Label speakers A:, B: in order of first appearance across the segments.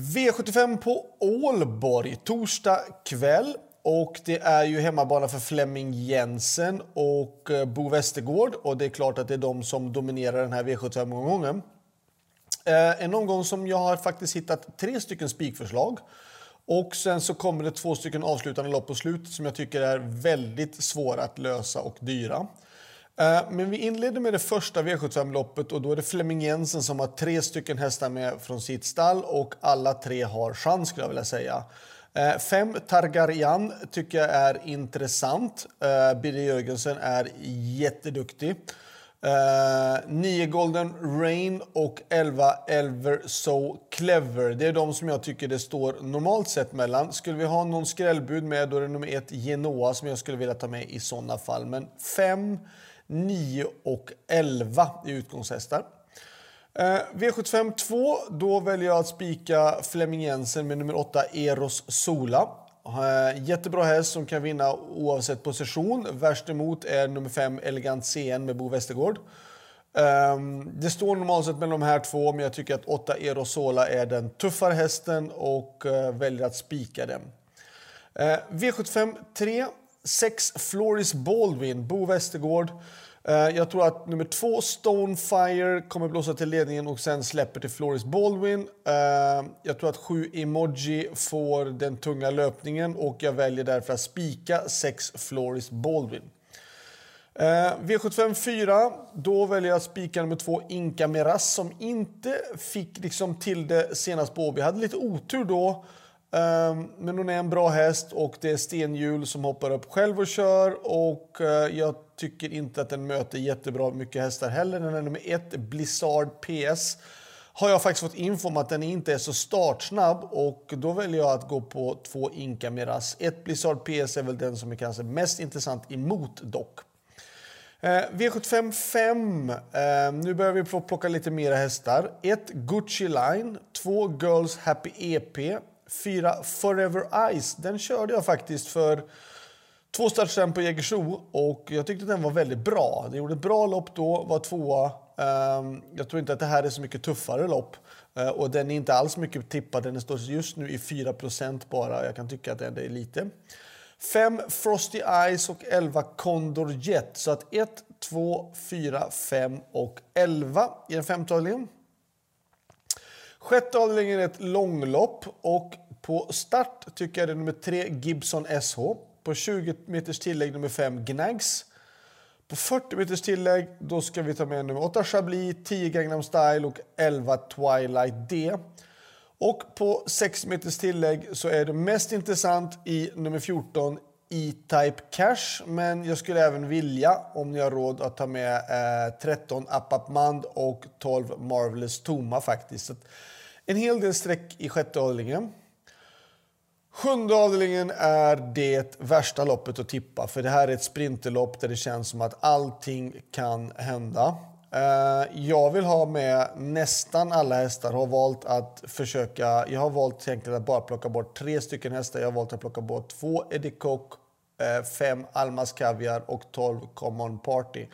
A: V75 på Ålborg torsdag kväll. Och Det är ju hemmabana för Flemming Jensen och eh, Bo Westergård. Och Det är klart att det är de som dominerar den här V75-omgången. Eh, en omgång som jag har faktiskt hittat tre stycken spikförslag. Och sen så kommer det två stycken avslutande lopp på slutet som jag tycker är väldigt svåra att lösa och dyra. Eh, men vi inleder med det första V75-loppet och då är det Flemming Jensen som har tre stycken hästar med från sitt stall och alla tre har chans skulle jag vilja säga. Eh, fem Targaryan tycker jag är intressant. Eh, Birger Jörgensen är jätteduktig. Uh, 9 Golden Rain och 11 Elver So Clever. Det är de som jag tycker det står normalt sett mellan. Skulle vi ha någon skrällbud med då är det nummer 1 Genoa som jag skulle vilja ta med i sådana fall. Men 5, 9 och 11 i utgångshästar. Eh, V75 2, då väljer jag att spika Flemming Jensen med nummer 8 Eros Sola. Eh, jättebra häst som kan vinna oavsett position. Värst emot är nummer 5 Elegant CN med Bo Westergård. Um, det står normalt sett mellan de här två, men jag tycker att 8 Erosola är den tuffare hästen och uh, väljer att spika den. Uh, V75 3, 6 Floris Baldwin, Bo Westergård. Eh, jag tror att nummer två, Stonefire, kommer blåsa till ledningen och sen släpper till Floris Baldwin. Eh, jag tror att sju Emoji får den tunga löpningen och jag väljer därför att spika sex Floris Baldwin. Eh, V75 4, då väljer jag att spika nummer två Inka Meras, som inte fick liksom till det senast på Åby. hade lite otur då. Ehm, men hon är en bra häst och det är stenhjul som hoppar upp själv och kör och eh, jag tycker inte att den möter jättebra mycket hästar heller. Den är nummer ett, Blizzard PS. Har jag faktiskt fått info om att den inte är så startsnabb och då väljer jag att gå på två Inka Miras. Ett Blizzard PS är väl den som är kanske mest intressant emot dock. Eh, V75 5. Eh, nu börjar vi plocka lite mera hästar. 1. Gucci Line. 2. Girls Happy EP. 4. Forever Ice. Den körde jag faktiskt för Två startställen på Jägersro och jag tyckte den var väldigt bra. Den gjorde ett bra lopp då, var tvåa. Ehm, jag tror inte att det här är så mycket tuffare lopp. Eh, och den är inte alls mycket tippad. Den står just nu i 4% bara. Jag kan tycka att det är lite. 5 Frosty Eyes och 11 Condor Jet. Så att 1, 2, 4, 5 och 11 i den femte avdelningen. Sjätte avdelningen är ett långlopp och på start tycker jag det är nummer 3 Gibson SH. På 20 meters tillägg nummer 5 Gnags. På 40 meters tillägg då ska vi ta med nummer 8 Chablis, 10 Gangnam Style och 11 Twilight D. Och på 6 meters tillägg så är det mest intressant i nummer 14 E-Type Cash. Men jag skulle även vilja, om ni har råd, att ta med eh, 13 Appapmand och 12 Marvelous Toma faktiskt. Så en hel del streck i sjätte avdelningen. Sjunde avdelningen är det värsta loppet att tippa. För Det här är ett sprinterlopp där det känns som att allting kan hända. Eh, jag vill ha med nästan alla hästar. Har valt att försöka, jag har valt att bara plocka bort tre stycken hästar. Jag har valt att plocka bort två Eddie Cook, eh, fem Almas Kaviar och tolv Common Party.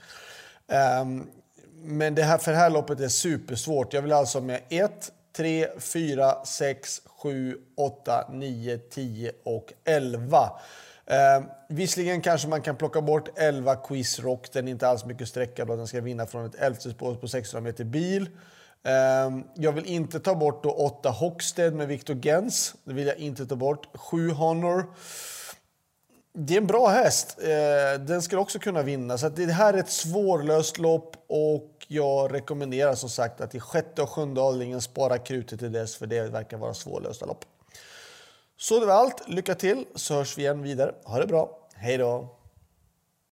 A: Ehm, men det här, för det här loppet är supersvårt. Jag vill alltså ha med ett 3, 4, 6, 7, 8, 9, 10 och 11. Eh, visserligen kanske man kan plocka bort 11 Quiz Rock. Den är inte alls mycket sträcka då den ska vinna från ett elfte spår på 600 meter bil. Eh, jag vill inte ta bort då 8 Hockstead med Victor Gens. Det vill jag inte ta bort. 7 Honor. Det är en bra häst. Eh, den skulle också kunna vinna. Så det här är ett svårlöst lopp och jag rekommenderar som sagt att i sjätte och sjunde avdelningen spara krutet till dess för det verkar vara svårlösta lopp. Så det var allt. Lycka till så hörs vi igen vidare. Ha det bra. Hej då!